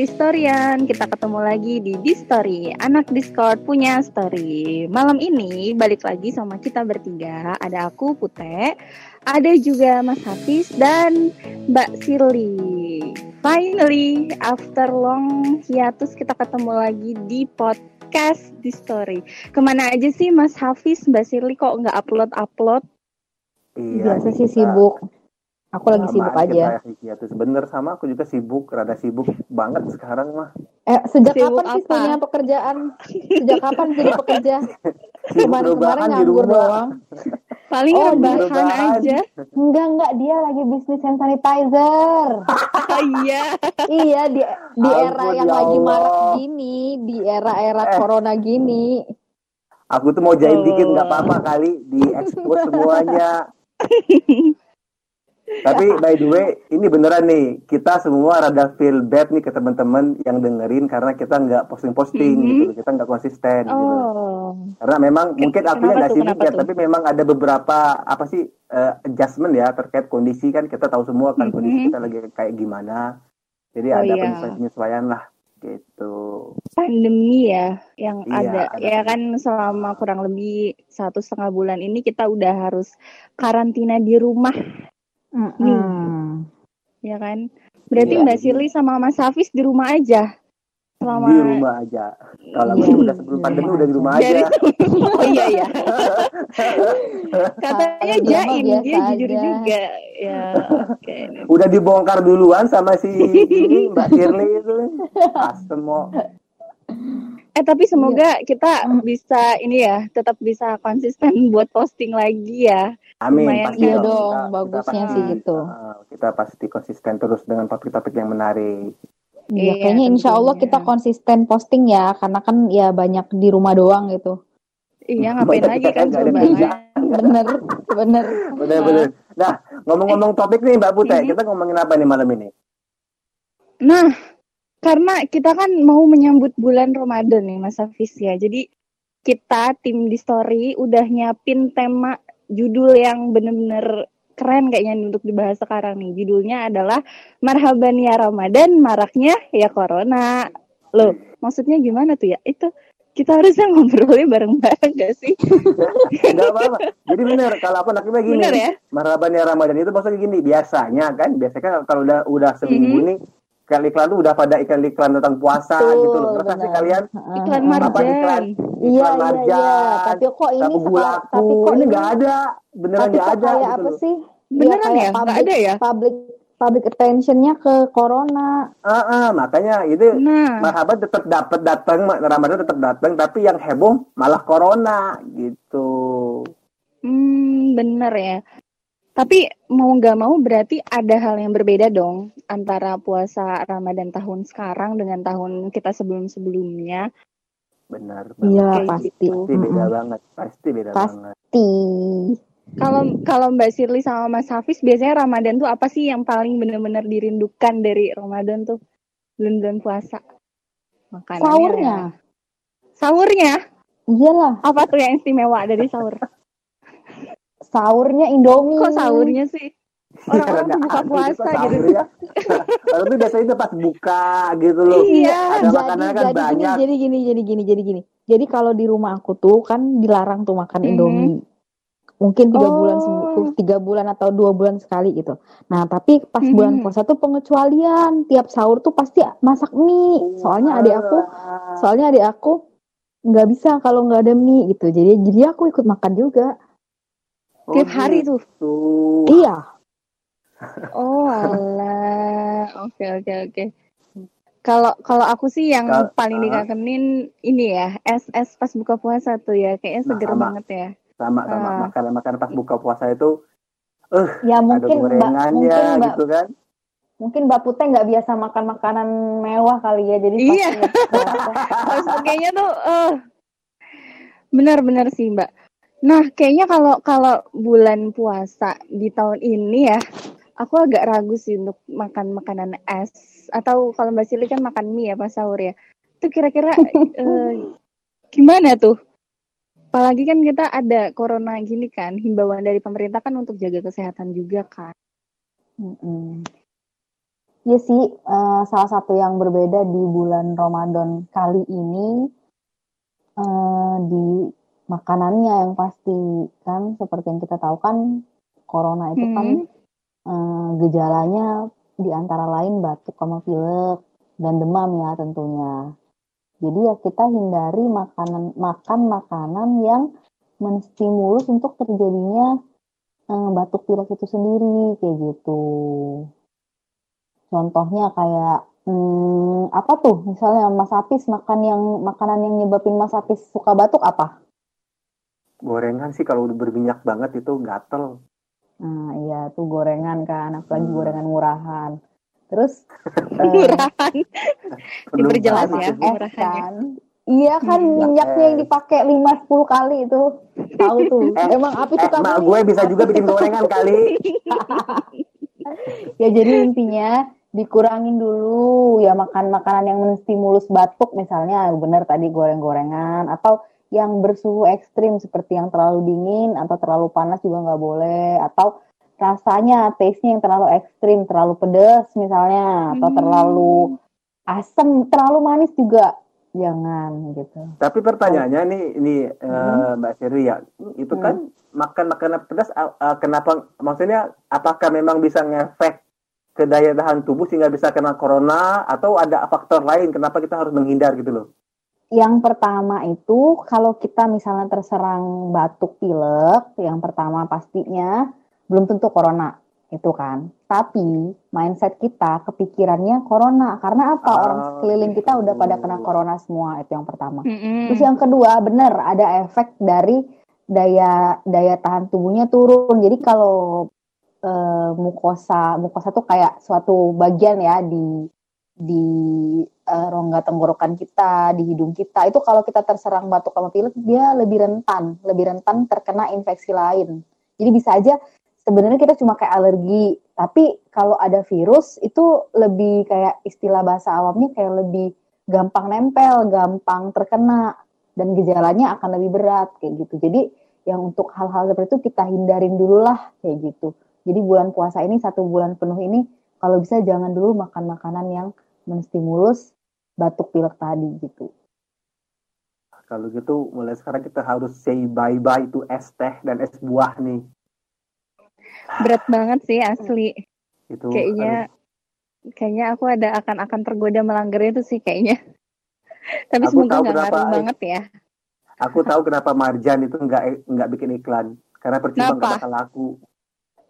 Distorian, kita ketemu lagi di Distori, anak Discord punya story. Malam ini balik lagi sama kita bertiga, ada aku Pute, ada juga Mas Hafiz dan Mbak Sirli. Finally, after long hiatus kita ketemu lagi di podcast Distori. Ke mana aja sih Mas Hafiz, Mbak Sirli kok nggak upload-upload? Iya, Biasa sih sibuk. Aku lagi sama sibuk aja. Iya, terus bener sama aku juga sibuk, rada sibuk banget sekarang mah. Eh, sejak Sibuk kapan sih punya pekerjaan? Sejak kapan jadi pekerja? Rebahan di nganggur doang. Paling Oh, rebahan rebahan. aja. Enggak, enggak. Dia lagi bisnis hand sanitizer. Ah, iya. iya, di di Ampun, era yang ya lagi Allah. marak gini, di era-era Eh. corona gini. Aku tuh mau jahit Oh. dikit nggak apa-apa kali di expose semuanya. Tapi by the way, ini beneran nih, kita semua rada feel bad nih ke teman-teman yang dengerin karena kita nggak posting-posting Mhm. gitu, kita nggak konsisten gitu. Oh. Karena memang mungkin akunya nggak sibuk ya, tuh? tapi memang ada beberapa apa sih eh, adjustment ya terkait kondisi kan kita tahu semua kan Mhm. kondisi kita lagi kayak gimana. Jadi Oh, ada iya. penyesuaian-penyesuaian lah gitu. pandemi ya yang Iya, ada ada. ya kan selama kurang lebih satu setengah bulan ini kita udah harus karantina di rumah Mm-mm. ya kan berarti Iya, Mbak Sirli sama Mas Hafiz di rumah aja selama Di rumah aja. Kalau Iya, aku udah sebelum di pandemi udah di rumah Dari- aja. oh iya ya katanya mah jaim dia jujur aja. juga ya oke Udah dibongkar duluan sama si ini, Mbak Shirley itu. Asem mau. Eh tapi semoga kita Hmm. bisa ini ya tetap bisa konsisten buat posting lagi ya Amin. Lumayan pasti Iya kan? dong, Kita- bagusnya kita sih pasti- gitu. uh, kita pasti konsisten terus dengan topik-topik yang menarik. Iya, Iya, kayaknya insya Allah kita konsisten posting ya, karena kan ya banyak di rumah doang gitu. iya ngapain Banyak lagi kan coba kerjaan. Bener, bener. Bener-bener. Nah, ngomong-ngomong topik nih Mbak Putih, Ini. kita ngomongin apa nih malam ini? Nah, karena kita kan mau menyambut bulan Ramadan nih Mas Hafiz ya. Jadi kita tim di story udah nyiapin tema judul yang bener-bener keren kayaknya untuk dibahas sekarang nih. Judulnya adalah Marhaban ya Ramadan, maraknya ya Corona. Loh, maksudnya gimana tuh ya? Itu kita harusnya ngobrolnya bareng-bareng gak sih? Enggak apa-apa. Jadi bener kalau aku nakibnya gini. Bener ya? Marhaban ya Ramadan itu maksudnya gini, biasanya kan, biasanya kan kalau udah udah seminggu Mhm. nih iklan-iklan tuh udah pada iklan-iklan tentang puasa Betul, gitu loh. Ngerasa sih kalian Iklan Heeh. apa iklan? marjan. Iya, Iklan iya, marjan, iya. Tapi kok ini sekarang, tapi kok ini nggak ada, beneran nggak ada kayak gitu apa loh. sih? Beneran kayak ya? Nggak public- ada ya? Public public attentionnya ke corona. Ah, ah, makanya itu Nah, marhaban tetap dapat datang, Ramadan tetap datang, tapi yang heboh malah corona gitu. Hmm, bener ya. Tapi mau nggak mau berarti ada hal yang berbeda dong antara puasa Ramadan tahun sekarang dengan tahun kita sebelum-sebelumnya. Benar. Iya, pasti. gitu. Pasti beda Mm-mm. banget, pasti beda Pasti. banget. Pasti. Kalau kalau Mbak Sirli sama Mas Hafiz biasanya Ramadan tuh apa sih yang paling benar-benar dirindukan dari Ramadan tuh? Bulan-bulan puasa. Makanannya. Sahurnya. ya. Sahurnya? Iyalah, Apa tuh yang istimewa dari sahur? Sahurnya Indomie. Kok sahurnya sih? Orang-orang tuh buka puasa gitu. ya. Tuh biasanya itu pas buka gitu loh. Iya, Ada jadi, makanan kan jadi banyak. Gini, jadi gini, jadi gini, jadi gini. Jadi kalau di rumah aku tuh kan dilarang tuh makan Mhm. Indomie. Mungkin tiga Oh. bulan seminggu, tiga bulan atau dua bulan sekali gitu. Nah, tapi pas Mhm. bulan puasa tuh pengecualian. Tiap sahur tuh pasti masak mie. Soalnya adik aku, soalnya adik aku nggak bisa kalau nggak ada mie gitu. Jadi jadi aku ikut makan juga. Oh, Tiap hari tuh. gitu. Iya. Oh alah, oke oke oke. Kalau kalau aku sih yang Kal- paling dikangenin ini ya, es es pas buka puasa tuh ya, kayaknya Nah, seger sama. banget ya. Sama sama Ah. makanan-makanan pas buka puasa itu Ya ada mungkin Mbak, gorengannya mungkin Mbak, gitu kan. mungkin Mbak Putih nggak biasa makan makanan mewah kali ya. Jadi Iya. pas Pas kayaknya tuh, eh benar-benar sih Mbak. Nah, kayaknya kalau kalau bulan puasa di tahun ini ya, aku agak ragu sih untuk makan makanan es. Atau kalau Mbak Sili kan makan mie ya pas sahur ya. Itu kira-kira eh, gimana tuh? Apalagi kan kita ada corona gini kan, himbauan dari pemerintah kan untuk jaga kesehatan juga kan. Mm-mm. Ya sih, uh, salah satu yang berbeda di bulan Ramadan kali ini uh, di makanannya yang pasti kan seperti yang kita tahu kan corona itu kan, hmm. kan uh, gejalanya di antara lain batuk sama pilek dan demam ya tentunya. Jadi ya kita hindari makanan makan makanan yang menstimulus untuk terjadinya uh, batuk pilek itu sendiri kayak gitu. Contohnya kayak hmm, apa tuh? Misalnya Mas Apis makan yang makanan yang nyebabin Mas Apis suka batuk apa? Gorengan sih kalau udah berminyak banget itu gatel. Nah, iya tuh gorengan kan, apalagi hmm. gorengan murahan. Terus murahan. Diperjelas ya, murahan kan. Iya kan hmm. minyaknya yang dipakai 5 10 kali itu. Tahu tuh. Eh, Emang api suka eh, gue bisa juga bikin gorengan kali. ya jadi intinya dikurangin dulu ya makan makanan yang menstimulus batuk misalnya benar tadi goreng-gorengan atau yang bersuhu ekstrim seperti yang terlalu dingin atau terlalu panas juga nggak boleh atau rasanya taste-nya yang terlalu ekstrim terlalu pedas misalnya atau hmm. terlalu asam terlalu manis juga jangan gitu. Tapi pertanyaannya nih ini hmm. uh, Mbak Siri ya itu hmm. kan makan makanan pedas uh, uh, kenapa maksudnya apakah memang bisa ngefek ke daya tahan tubuh sehingga bisa kena corona atau ada faktor lain kenapa kita harus menghindar gitu loh? Yang pertama itu kalau kita misalnya terserang batuk pilek, yang pertama pastinya belum tentu corona itu kan. Tapi mindset kita kepikirannya corona karena apa? Oh, Orang sekeliling kita udah pada kena corona semua itu yang pertama. Mm -hmm. Terus yang kedua benar ada efek dari daya daya tahan tubuhnya turun. Jadi kalau uh, mukosa mukosa tuh kayak suatu bagian ya di di uh, rongga tenggorokan kita, di hidung kita. Itu kalau kita terserang batuk sama pilek dia lebih rentan, lebih rentan terkena infeksi lain. Jadi bisa aja sebenarnya kita cuma kayak alergi, tapi kalau ada virus itu lebih kayak istilah bahasa awamnya kayak lebih gampang nempel, gampang terkena dan gejalanya akan lebih berat kayak gitu. Jadi yang untuk hal-hal seperti itu kita hindarin dulu lah kayak gitu. Jadi bulan puasa ini satu bulan penuh ini kalau bisa jangan dulu makan makanan yang menstimulus batuk pilek tadi gitu. Kalau gitu mulai sekarang kita harus say bye bye to es teh dan es buah nih. Berat banget sih asli. Itu kayaknya aduh. kayaknya aku ada akan akan tergoda melanggar itu sih kayaknya. Tapi aku semoga nggak ngaruh banget ya. Aku tahu kenapa Marjan itu nggak nggak bikin iklan karena percuma nggak bakal laku.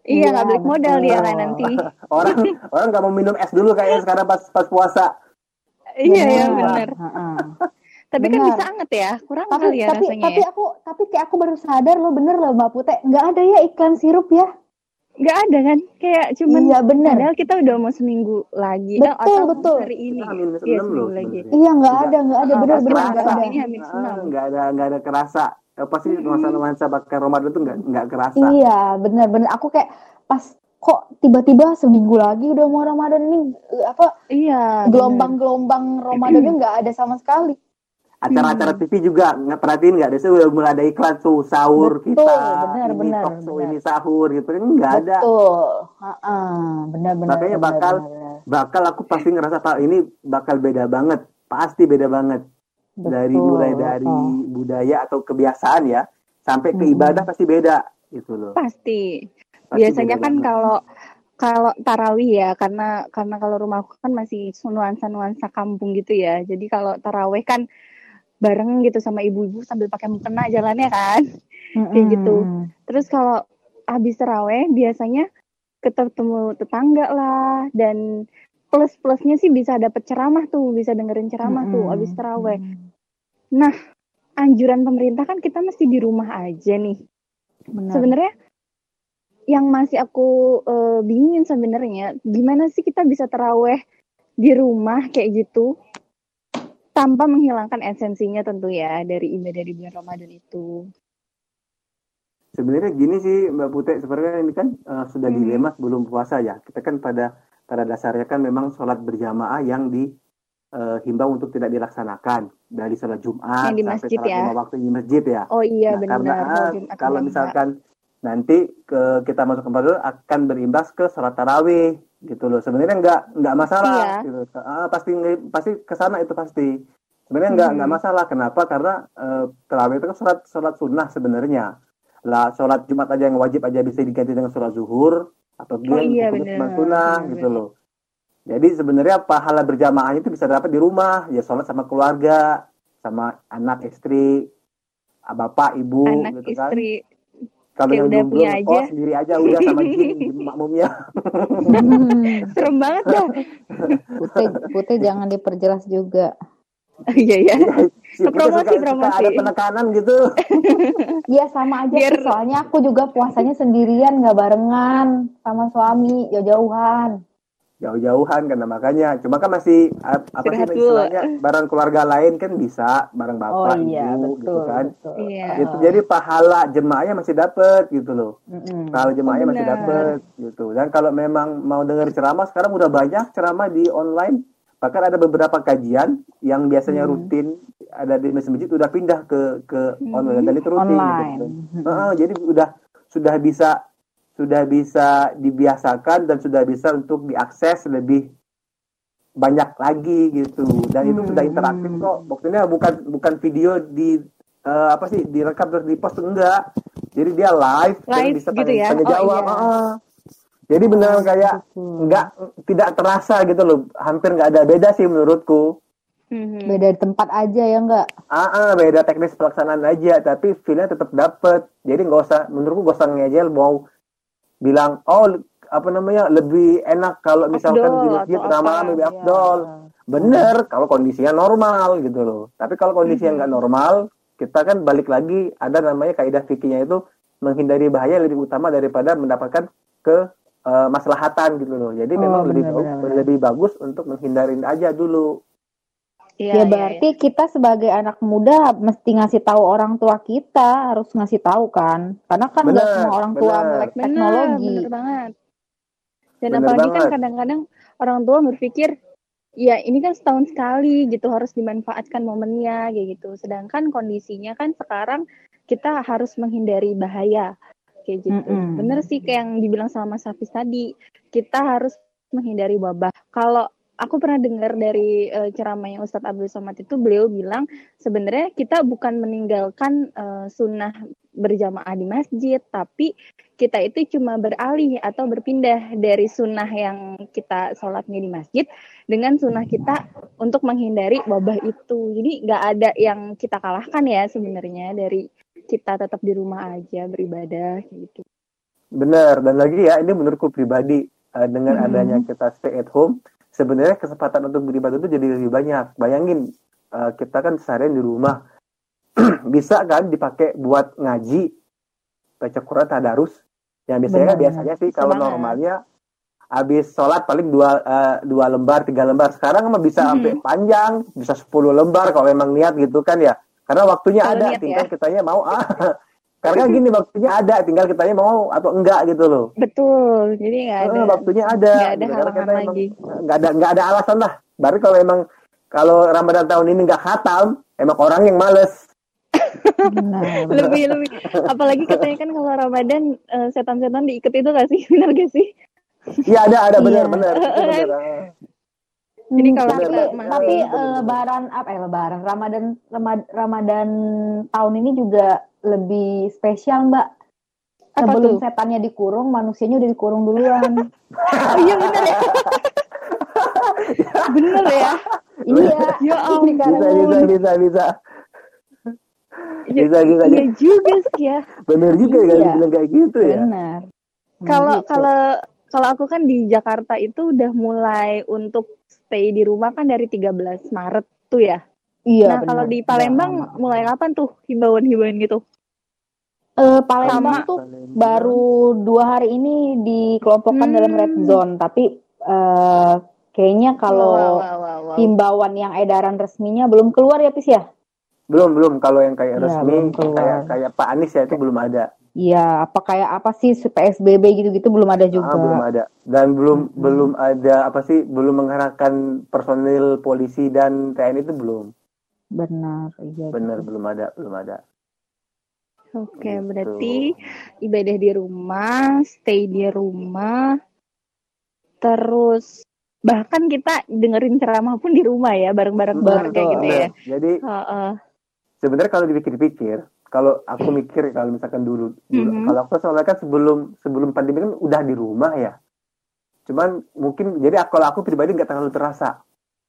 Iya nggak balik modal dia kan nanti. orang orang nggak mau minum es dulu kayaknya sekarang pas pas puasa. Iya ya benar. Tapi bener. kan bisa anget ya, kurang tapi, kali ya tapi, rasanya. Tapi ya. aku tapi kayak aku baru sadar loh bener loh Mbak Putih nggak ada ya iklan sirup ya. Nggak ada kan, kayak cuman iya, bener. padahal kita udah mau seminggu lagi. Betul atau betul. Hari ini. Iya, seminggu lagi. Iya nggak ada nggak ada bener bener nggak ada. Nggak ada nggak ada kerasa apa sih nuansa-nuansa bakal Ramadan itu nggak nggak kerasa. Iya, benar-benar aku kayak pas kok tiba-tiba seminggu lagi udah mau Ramadan nih apa? Iya. Gelombang-gelombang Ramadannya nggak ada sama sekali. Acara-acara hmm. TV juga nggak perhatiin nggak ada sih udah mulai ada iklan tuh sahur Betul, kita benar, ini benar, talk show ini sahur gitu kan nggak ada. Betul. Uh-uh, benar-benar. Makanya benar, bakal benar. bakal aku pasti ngerasa pak ini bakal beda banget pasti beda banget Betul. dari mulai dari oh. budaya atau kebiasaan ya sampai ke ibadah hmm. pasti beda gitu loh. Pasti. Biasanya kan kalau kalau tarawih ya karena karena kalau rumahku kan masih nuansa nuansa kampung gitu ya. Jadi kalau tarawih kan bareng gitu sama ibu-ibu sambil pakai mukena jalannya kan mm-hmm. kayak gitu. Terus kalau habis tarawih biasanya ketemu tetangga lah dan plus plusnya sih bisa dapet ceramah tuh bisa dengerin ceramah mm-hmm. tuh habis tarawih. Nah anjuran pemerintah kan kita mesti di rumah aja nih. Sebenarnya yang masih aku uh, bingungin sebenarnya gimana sih kita bisa teraweh di rumah kayak gitu tanpa menghilangkan esensinya tentu ya dari ibadah di bulan Ramadan itu. Sebenarnya gini sih Mbak Putih, sebenarnya ini kan uh, sudah hmm. dilema sebelum puasa ya. Kita kan pada pada dasarnya kan memang sholat berjamaah yang dihimbau uh, untuk tidak dilaksanakan dari sholat Jumat di sampai sholat ya? lima waktu di masjid ya. Oh iya nah, benar. Karena kalau misalkan nanti ke kita masuk ke Ramadan akan berimbas ke sholat tarawih gitu loh. Sebenarnya nggak nggak masalah Iya. gitu. Ah, pasti pasti ke sana itu pasti. Sebenarnya nggak Hmm. nggak masalah. Kenapa? Karena eh, terawih itu kan sholat sholat sunnah sebenarnya. Lah sholat Jumat aja yang wajib aja bisa diganti dengan sholat zuhur atau Oh iya, hukum benar. sunat sunnah Benar, gitu loh. Jadi sebenarnya pahala berjamaahnya itu bisa dapat di rumah, ya sholat sama keluarga, sama anak istri, bapak ibu Anak gitu kan. istri. Kalau yang udah belum punya aja. ngekos sendiri aja udah sama jin makmumnya. Serem banget dah. Putih, putih jangan diperjelas juga. Iya iya. Si Putih Promosi, suka, suka promosi. ada penekanan gitu. Iya sama aja Biar- sih, soalnya aku juga puasanya sendirian nggak barengan sama suami jauh-jauhan. Jauh-jauhan karena makanya. Cuma kan masih ap- apa sih dulu. istilahnya bareng keluarga lain kan bisa bareng Oh bapak iya ibu betul. gitu kan. betul. Iya. Gitu. Jadi pahala jemaahnya masih dapet gitu loh. Mm-mm. Pahala jemaahnya masih dapet gitu. Dan kalau memang mau dengar ceramah sekarang udah banyak ceramah di online. Bahkan ada beberapa kajian yang biasanya Hmm. rutin ada di masjid-masjid udah pindah ke ke Hmm. online dan itu rutin Online. gitu. Mm-mm. Heeh, jadi udah sudah bisa sudah bisa dibiasakan dan sudah bisa untuk diakses lebih banyak lagi gitu dan itu Hmm. sudah interaktif kok maksudnya bukan bukan video di eh, apa sih direkam terus di post enggak jadi dia live, dan Live bisa gitu tanya, ya? tanya Oh, jawab iya. heeh. jadi benar kayak Betul. enggak tidak terasa gitu loh hampir nggak ada beda sih menurutku Mhm. Beda di tempat aja ya enggak? Ah, ah, beda teknis pelaksanaan aja, tapi feelnya tetap dapet. Jadi nggak usah, menurutku nggak usah ngejel mau bilang, oh apa namanya lebih enak kalau misalkan di masjid ramalan lebih Iya. afdol. Bener, kalau kondisinya normal gitu loh. Tapi kalau kondisinya nggak normal, kita kan balik lagi ada namanya kaidah fikihnya itu menghindari bahaya lebih utama daripada mendapatkan ke eh, maslahatan gitu loh. Jadi Oh, memang lebih benar, bagus, benar, benar. lebih bagus untuk menghindarin aja dulu. Iya, ya iya, berarti kita sebagai anak muda mesti ngasih tahu orang tua kita, harus ngasih tahu kan? Karena kan nggak semua orang tua melek teknologi. benar banget. Dan Benar apalagi kan banget. kadang-kadang orang tua berpikir, ya ini kan setahun sekali gitu harus dimanfaatkan momennya kayak gitu. Sedangkan kondisinya kan sekarang kita harus menghindari bahaya kayak gitu. Mm-mm. Bener sih kayak yang dibilang sama Mas Hafiz tadi, kita harus menghindari wabah. Kalau aku pernah dengar dari eh, ceramahnya Ustadz Abdul Somad itu beliau bilang sebenarnya kita bukan meninggalkan eh, sunnah berjamaah di masjid, tapi kita itu cuma beralih atau berpindah dari sunnah yang kita sholatnya di masjid dengan sunnah kita untuk menghindari wabah itu. Jadi nggak ada yang kita kalahkan ya sebenarnya dari kita tetap di rumah aja beribadah gitu. Benar, dan lagi ya, ini menurutku pribadi eh, dengan Hmm. adanya kita stay at home, sebenarnya kesempatan untuk beribadah itu jadi lebih banyak. Bayangin, eh, kita kan seharian di rumah, bisa kan dipakai buat ngaji, baca Quran, tadarus. Yang biasanya Benar, biasanya sih kalau Semangat. normalnya habis sholat paling dua eh, dua lembar, tiga lembar. Sekarang mah bisa Mhm. sampai panjang, bisa 10 lembar kalau emang niat gitu kan ya. Karena waktunya Kalau ada, tinggal ya. kitanya mau ah. Karena gini waktunya ada, tinggal kitanya mau atau enggak gitu loh. Betul, jadi nggak ada Eh, waktunya ada. nggak ada gitu. Karena halangan kita lagi. nggak ada nggak ada alasan lah. Baru kalau emang kalau Ramadan tahun ini nggak khatam, emang orang yang males. Benar. lebih lebih apalagi katanya kan kalau Ramadan eh, setan-setan diikat itu gak sih benar gak sih Iya ada ada benar Iya. benar. Benar. Jadi Hmm, kalau tapi, kita masih- tapi eh, benar. lebaran apa ya lebaran Ramadan Ramad- Ramadan tahun ini juga lebih spesial Mbak. Apa Sebelum tuh? setannya dikurung, manusianya udah dikurung duluan. oh iya benar ya bener ya iya. Ya ampun. ini karena Bisa bisa bisa bisa. Ya, Bisa bisa. iya juga sih ya Benar juga kan Iya. bilang kayak gitu ya. benar. kalau Gitu. kalau kalau aku kan di Jakarta itu udah mulai untuk stay di rumah kan dari 13 Maret tuh ya iya, nah kalau di Palembang lama. mulai kapan tuh himbauan-himbauan gitu Eh, Palembang Sama. tuh baru dua hari ini dikelompokkan Hmm. dalam red zone, tapi eh, kayaknya kalau Wow, wow, wow, wow. himbauan yang edaran resminya belum keluar ya, Pis ya? Belum belum kalau yang kayak Iya, resmi keluar. kayak kayak Pak Anies ya itu belum ada. Iya, apa kayak apa sih PSBB gitu-gitu belum ada juga. Ah, belum ada dan belum Mm-mm. belum ada apa sih belum mengerahkan personil polisi dan TNI itu belum Benar, iya. benar belum ada belum ada Oke, Gitu. berarti ibadah di rumah, stay di rumah. terus bahkan kita dengerin ceramah pun di rumah ya bareng-bareng keluarga gitu ya. Jadi Heeh. sebenarnya kalau dipikir-pikir, kalau aku mikir kalau misalkan dulu, dulu Mhm. kalau aku soalnya kan sebelum sebelum pandemi kan udah di rumah ya. Cuman mungkin jadi aku- kalau aku pribadi nggak terlalu terasa.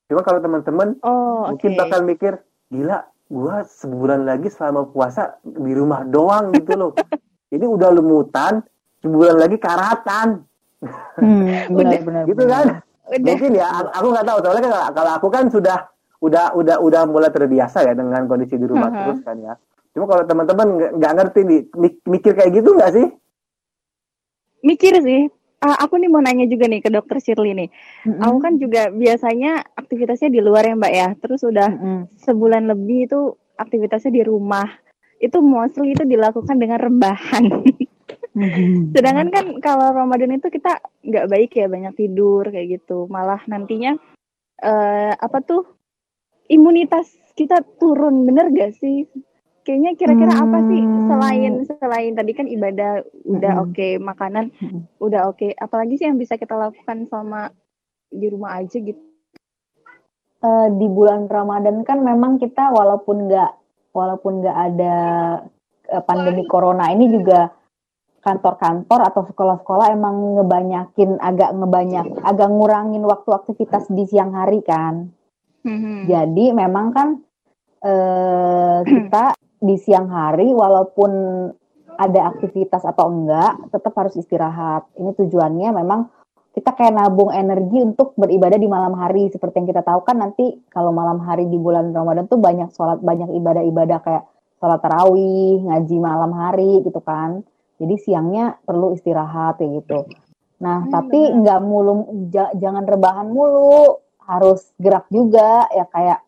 Cuma kalau teman-teman Oh, mungkin bakal mikir, gila, gua sebulan lagi selama puasa di rumah doang gitu loh. Ini udah lumutan, sebulan lagi karatan, Hmm, Udah. benar-benar. gitu kan? Udah. Mungkin ya, aku nggak tahu. Soalnya kan kalau aku kan sudah udah udah udah mulai terbiasa ya dengan kondisi di rumah Mhm. terus kan ya. Cuma kalau teman-teman nggak- ngerti nih, mik- mikir kayak gitu nggak sih? Mikir sih. Ah, aku nih mau nanya juga nih ke dokter Shirley nih. Mm-mm. Aku kan juga biasanya aktivitasnya di luar ya Mbak ya. Terus udah Mm-mm. sebulan lebih itu aktivitasnya di rumah. Itu mostly itu dilakukan dengan rebahan. Mm-mm. Sedangkan kan kalau Ramadan itu kita nggak baik ya banyak tidur kayak gitu. Malah nantinya eh apa tuh imunitas kita turun bener gak sih? Kayaknya kira-kira apa sih Hmm. selain selain tadi kan ibadah udah Mm-mm. oke, makanan Mm-mm. udah oke. Apalagi sih yang bisa kita lakukan selama di rumah aja gitu? Eh, di bulan Ramadan kan memang kita walaupun nggak walaupun nggak ada eh, pandemi corona ini juga kantor-kantor atau sekolah-sekolah emang ngebanyakin agak ngebanyak agak ngurangin waktu aktivitas di siang hari kan. Hmm. Jadi memang kan eh, kita di siang hari walaupun ada aktivitas atau enggak tetap harus istirahat. Ini tujuannya memang kita kayak nabung energi untuk beribadah di malam hari. Seperti yang kita tahu kan nanti kalau malam hari di bulan Ramadan tuh banyak sholat banyak ibadah-ibadah kayak sholat tarawih ngaji malam hari gitu kan. Jadi siangnya perlu istirahat kayak gitu. Nah Hmm, tapi nggak mulu ja- jangan rebahan mulu. Harus gerak juga ya kayak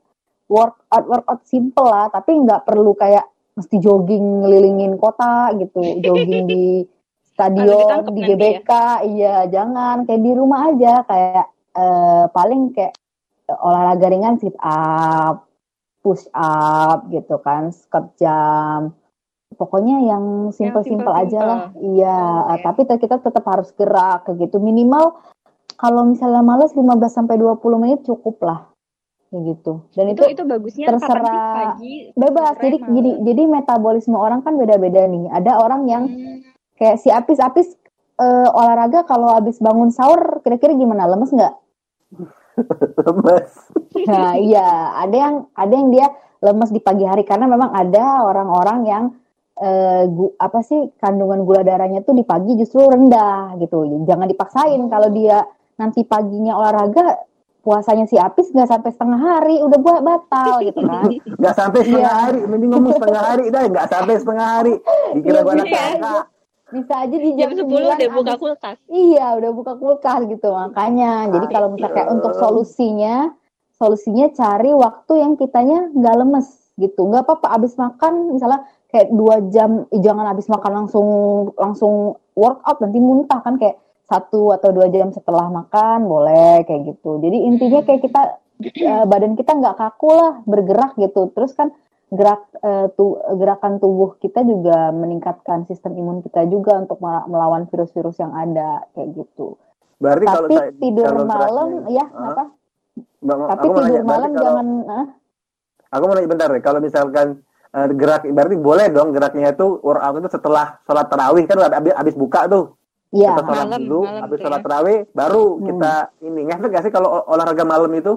workout workout simple lah. Tapi nggak perlu kayak mesti jogging ngelilingin kota gitu. Jogging di stadion di nanti ya. GBK iya jangan. Kayak di rumah aja. Kayak eh, paling kayak olahraga ringan sit up push up gitu kan. Squat jam. Pokoknya yang simple-simple aja lah. Iya Oh, eh, tapi kita tetap harus gerak kayak gitu. Minimal kalau misalnya males 15 sampai 20 menit cukup lah gitu. Dan itu itu, itu bagusnya terserah. Pagi bebas. sore, jadi malam? jadi jadi metabolisme orang kan beda-beda nih. Ada orang yang Hmm. kayak si apis-apis eh, olahraga kalau habis bangun sahur kira-kira gimana? Lemes nggak? Lemes. Nah, iya, ada yang ada yang dia lemes di pagi hari. Karena memang ada orang-orang yang eh, gu- apa sih kandungan gula darahnya tuh di pagi justru rendah gitu. Jangan dipaksain kalau dia nanti paginya olahraga puasanya si Apis nggak sampai setengah hari udah buat batal gitu kan. Nggak sampai setengah Iya. hari, mending ngomong setengah hari dah, nggak sampai setengah hari. Dikira gua anak Iya. Bisa aja di jam jam, 10 9 udah buka abis- kulkas Iya, udah buka kulkas gitu makanya. Jadi kalau misalnya kayak untuk solusinya, solusinya cari waktu yang kitanya nggak lemes gitu. Nggak apa-apa abis makan misalnya kayak dua jam, eh, jangan abis makan langsung langsung workout nanti muntah kan kayak satu atau dua jam setelah makan boleh kayak gitu. Jadi intinya kayak kita eh, badan kita nggak kaku lah bergerak gitu. Terus kan gerak eh, tu- gerakan tubuh kita juga meningkatkan sistem imun kita juga untuk mel- melawan virus-virus yang ada kayak gitu. Berarti kalau Tapi saya- tidur kalau malam ya Hah? apa? Mbak, Tapi tidur nanya, malam kalau- jangan ah, Aku mau nanya bentar deh, kalau misalkan eh, gerak, berarti boleh dong geraknya itu workout itu setelah sholat tarawih kan habis, habis buka tuh. Iya. kita sholat Malam, dulu, malam habis tuh sholat ya. tarawih baru Hmm. kita ini. Ngefek gak sih kalau ol- olahraga malam itu?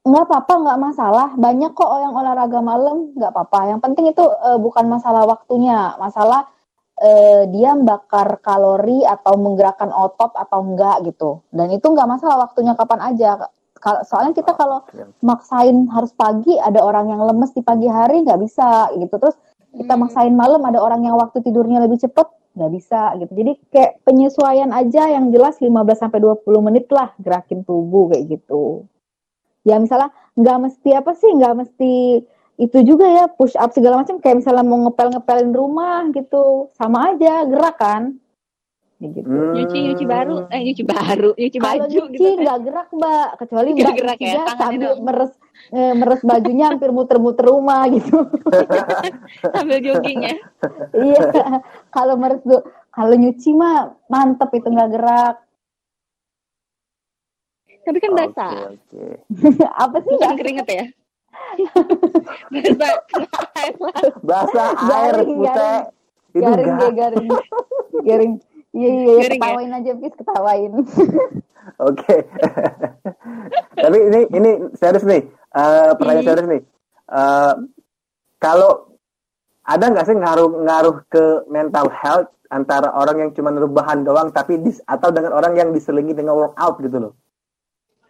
nggak apa-apa nggak masalah banyak kok yang olahraga malam nggak apa-apa yang penting itu eh, bukan masalah waktunya masalah eh, dia bakar kalori atau menggerakkan otot atau enggak gitu dan itu nggak masalah waktunya kapan aja soalnya kita kalau Oke. maksain harus pagi ada orang yang lemes di pagi hari nggak bisa gitu terus kita Hmm. maksain malam ada orang yang waktu tidurnya lebih cepet nggak bisa gitu. Jadi kayak penyesuaian aja yang jelas 15 sampai 20 menit lah gerakin tubuh kayak gitu. Ya misalnya nggak mesti apa sih nggak mesti itu juga ya push up segala macam. Kayak misalnya mau ngepel ngepelin rumah gitu sama aja gerak kan Ya gitu Hmm. nyuci nyuci baru eh nyuci baru nyuci kalau baju nyuci gitu kan. nggak gerak mbak kecuali Nggak mbak gerak ya, tangannya sambil doang. meres eh, meres bajunya hampir muter-muter rumah gitu sambil jogging ya iya kalau meres kalau nyuci mah mantep itu nggak gerak Tapi kan basah. Oke, oke. Apa sih? Bukan keringet ya? basah. air laut. Basah air Garing, putih. garing. Itu garing garing. garing. Iya, iya, iya. Ya? Ketawain aja, Pis. Ketawain. Oke. Tapi ini ini serius nih. Eh, pertanyaan Hmm. serius nih. Eh, kalau ada nggak sih ngaruh-ngaruh ke mental health antara orang yang cuma rebahan doang tapi dis atau dengan orang yang diselingi dengan workout gitu loh.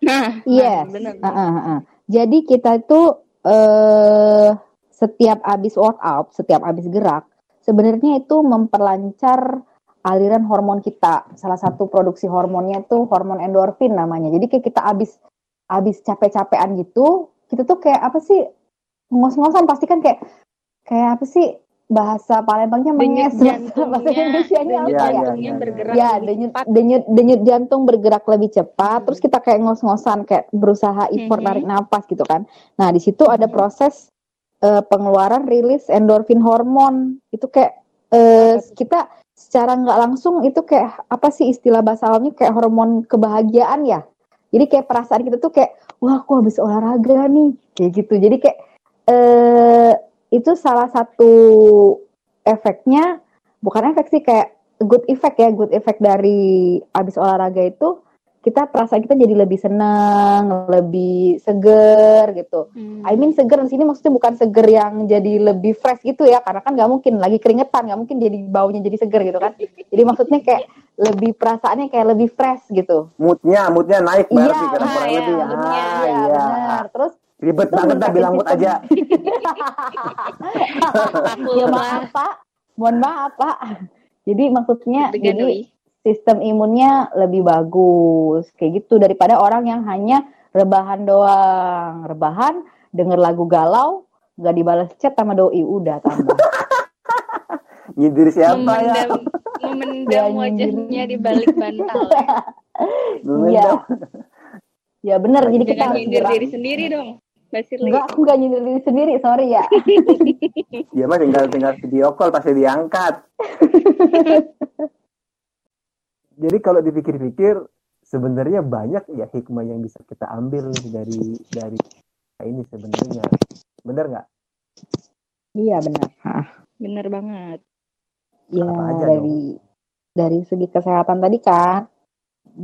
Nah, Yes. nah, bener. Ah, ah, ah. Jadi kita itu eh setiap habis workout, setiap habis gerak, sebenarnya itu memperlancar aliran hormon kita. Salah satu produksi hormonnya itu hormon endorfin namanya. Jadi kayak kita habis habis capek-capean gitu, kita tuh kayak apa sih ngos-ngosan pasti kan kayak kayak apa sih bahasa Palembangnya Denyut menges bahasa jantungnya, Indonesia-nya denyut apa Iya, ya? iya, jantungnya iya. bergerak ya lebih denyut cepat. denyut denyut jantung bergerak lebih cepat terus kita kayak ngos-ngosan kayak berusaha effort Mhm. narik napas gitu kan nah di situ ada Mhm. proses eh, pengeluaran rilis endorfin hormon itu kayak eh, kita secara nggak langsung itu kayak apa sih istilah bahasa alamnya kayak hormon kebahagiaan ya? Jadi kayak perasaan kita tuh kayak wah aku habis olahraga nih. Kayak gitu. Jadi kayak eh itu salah satu efeknya bukan efek sih kayak good effect ya good effect dari abis olahraga itu kita perasaan kita jadi lebih senang lebih seger gitu Hmm. I mean seger di sini maksudnya bukan seger yang jadi lebih fresh gitu ya karena kan nggak mungkin lagi keringetan nggak mungkin jadi baunya jadi seger gitu kan jadi maksudnya kayak lebih perasaannya kayak lebih fresh gitu Moodnya, moodnya naik Iya, berarti karena ah, kurang iya, lebih. moodnya. Ah, iya iya. benar terus Ribet banget dah bilang mood aja. Ya maaf pak mohon maaf pak jadi maksudnya jadi. Sistem imunnya lebih bagus kayak gitu daripada orang yang hanya rebahan doang rebahan denger lagu galau nggak dibalas chat sama doi udah tambah Nyindir siapa ya? memendam memendam Ya, wajahnya di balik bantal. Memendam. Iya. ya bener jadi kita harus nyindir diri sendiri dong, Mbak Sirli. enggak aku nggak nyindir diri sendiri sorry ya Dia mah tinggal tinggal video call pasti diangkat. Jadi kalau dipikir-pikir sebenarnya banyak ya hikmah yang bisa kita ambil dari dari ini sebenarnya. Bener nggak? iya benar Bener banget. ya dari dari segi kesehatan tadi kan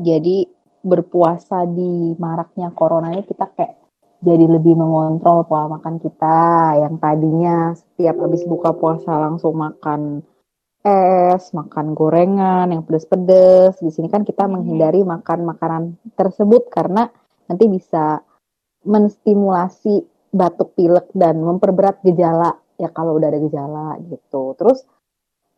jadi berpuasa di maraknya corona ini kita kayak jadi lebih mengontrol pola makan kita yang tadinya setiap habis buka puasa langsung makan es, makan gorengan yang pedes-pedes. Di sini kan kita Mhm. menghindari makan makanan tersebut karena nanti bisa menstimulasi batuk pilek dan memperberat gejala ya kalau udah ada gejala gitu. Terus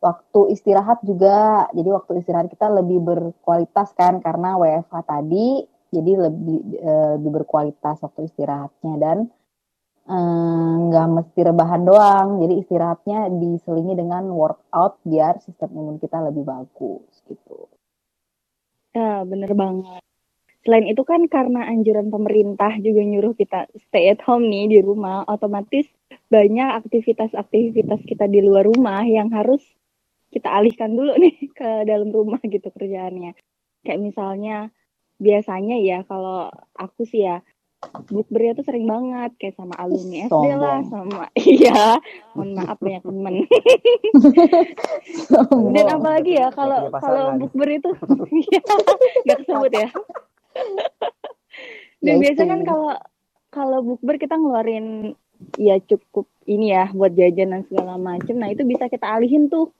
waktu istirahat juga jadi waktu istirahat kita lebih berkualitas kan karena WFH tadi jadi lebih eh, lebih berkualitas waktu istirahatnya dan nggak mesti rebahan doang jadi istirahatnya diselingi dengan workout biar sistem imun kita lebih bagus gitu Ya, bener banget. Selain itu kan karena anjuran pemerintah juga nyuruh kita stay at home nih di rumah, otomatis banyak aktivitas-aktivitas kita di luar rumah yang harus kita alihkan dulu nih ke dalam rumah gitu kerjaannya. Kayak misalnya biasanya ya kalau aku sih ya bukbernya tuh sering banget kayak sama alumni SD lah Sombong. sama iya. Mohon maaf banyak temen dan apalagi ya kalau kalau bukber itu iya, nggak kesebut ya. Dan Ya biasa kan kalau kalau bukber kita ngeluarin ya cukup ini ya buat jajan dan segala macem. Nah itu bisa kita alihin tuh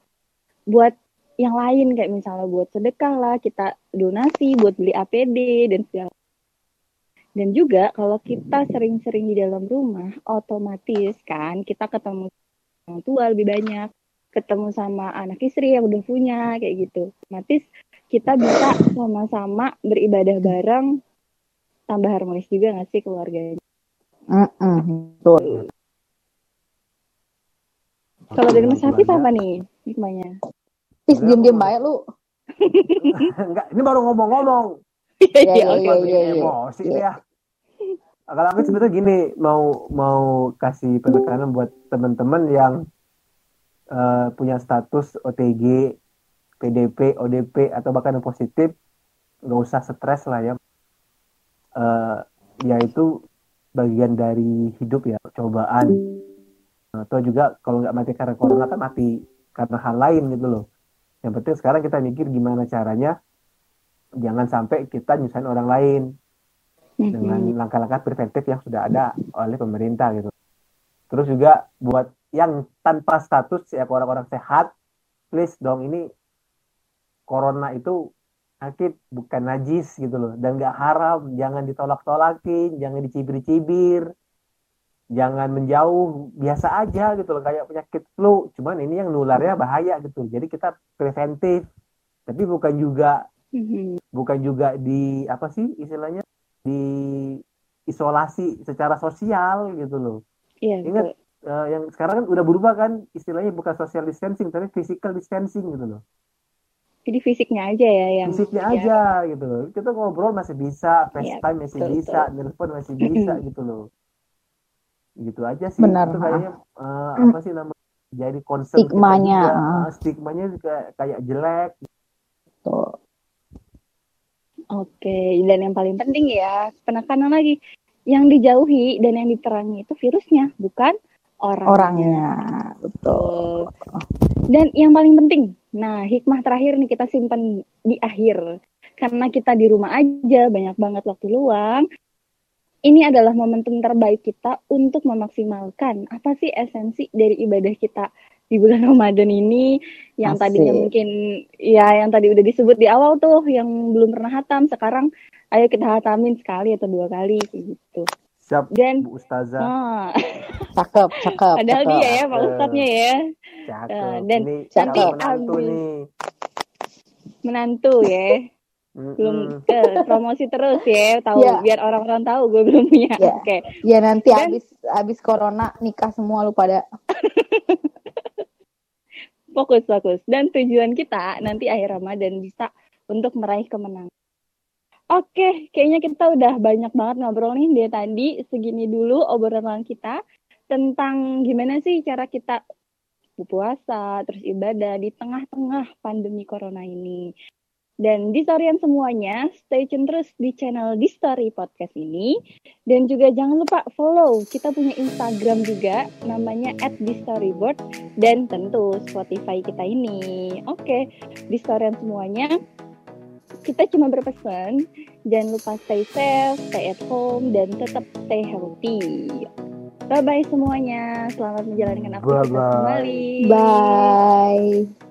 buat yang lain. Kayak misalnya buat sedekah lah kita donasi buat beli APD dan segala dan juga kalau kita sering-sering di dalam rumah otomatis kan kita ketemu orang tua lebih banyak ketemu sama anak istri yang udah punya kayak gitu otomatis kita bisa sama-sama beribadah bareng tambah harmonis juga gak sih keluarganya Mm-mm, betul. kalau dari Mas Hafiz apa nih hikmahnya Pis diem-diem baik lu. Enggak, ini baru ngomong-ngomong. Iya, Iya, iya, iya, iya, iya. Emosi ini ya. Kalau aku sebenarnya gini mau mau kasih penekanan buat teman-teman yang eh, punya status OTG, PDP, ODP atau bahkan yang positif, nggak usah stres lah ya. uh, yaitu bagian dari hidup ya cobaan atau juga kalau nggak mati karena corona kan mati karena hal lain gitu loh yang penting sekarang kita mikir gimana caranya jangan sampai kita nyusahin orang lain dengan langkah-langkah preventif yang sudah ada oleh pemerintah gitu. Terus juga buat yang tanpa status ya orang-orang sehat please dong ini corona itu sakit bukan najis gitu loh. Dan nggak haram jangan ditolak-tolakin jangan dicibir-cibir jangan menjauh biasa aja gitu loh kayak penyakit flu. Cuman ini yang nularnya bahaya gitu. Jadi kita preventif. Tapi bukan juga mm-hmm. bukan juga di apa sih istilahnya? Di isolasi secara sosial gitu loh. Iya, ingat uh, yang sekarang kan udah berubah kan? Istilahnya bukan social distancing tapi physical distancing gitu loh. Jadi fisiknya aja ya yang fisiknya ya. aja gitu loh. Kita ngobrol masih bisa iya, FaceTime ya, masih betul, bisa nelfon masih bisa gitu loh. Gitu aja sih. Benar. itu kayaknya uh, apa sih nama jadi concern stigmanya juga, uh, stigmanya juga kayak jelek. Tuh. Oke, dan yang paling penting ya, penekanan lagi. Yang dijauhi dan yang diterangi itu virusnya, bukan orangnya. Orangnya, betul. Dan yang paling penting, nah hikmah terakhir nih kita simpan di akhir. Karena kita di rumah aja, banyak banget waktu luang ini adalah momentum terbaik kita untuk memaksimalkan apa sih esensi dari ibadah kita di bulan Ramadan ini yang Asik. tadinya mungkin ya yang tadi udah disebut di awal tuh yang belum pernah hatam sekarang ayo kita hatamin sekali atau dua kali gitu. Siap, Dan Bu Ustazah. Ah. cakep, cakep. Padahal cakep. dia ya Pak Ustadznya ya. Cakep. Uh, dan ini nanti menantu nih. Menantu ya belum ke promosi terus ya tahu yeah. biar orang-orang tahu gue belum punya yeah. oke okay. ya nanti Dan, abis abis corona nikah semua lu pada fokus fokus. Dan tujuan kita nanti akhir Ramadan bisa untuk meraih kemenangan. Oke kayaknya kita udah banyak banget ngobrol nih dia tadi segini dulu obrolan kita tentang gimana sih cara kita berpuasa terus ibadah di tengah-tengah pandemi corona ini dan di story semuanya, stay tune terus di channel di Story Podcast ini. Dan juga jangan lupa follow, kita punya Instagram juga, namanya at di Storyboard. Dan tentu Spotify kita ini. Oke, di story semuanya, kita cuma berpesan, jangan lupa stay safe, stay at home, dan tetap stay healthy. Bye-bye semuanya, selamat menjalankan aktivitas kembali. Bye.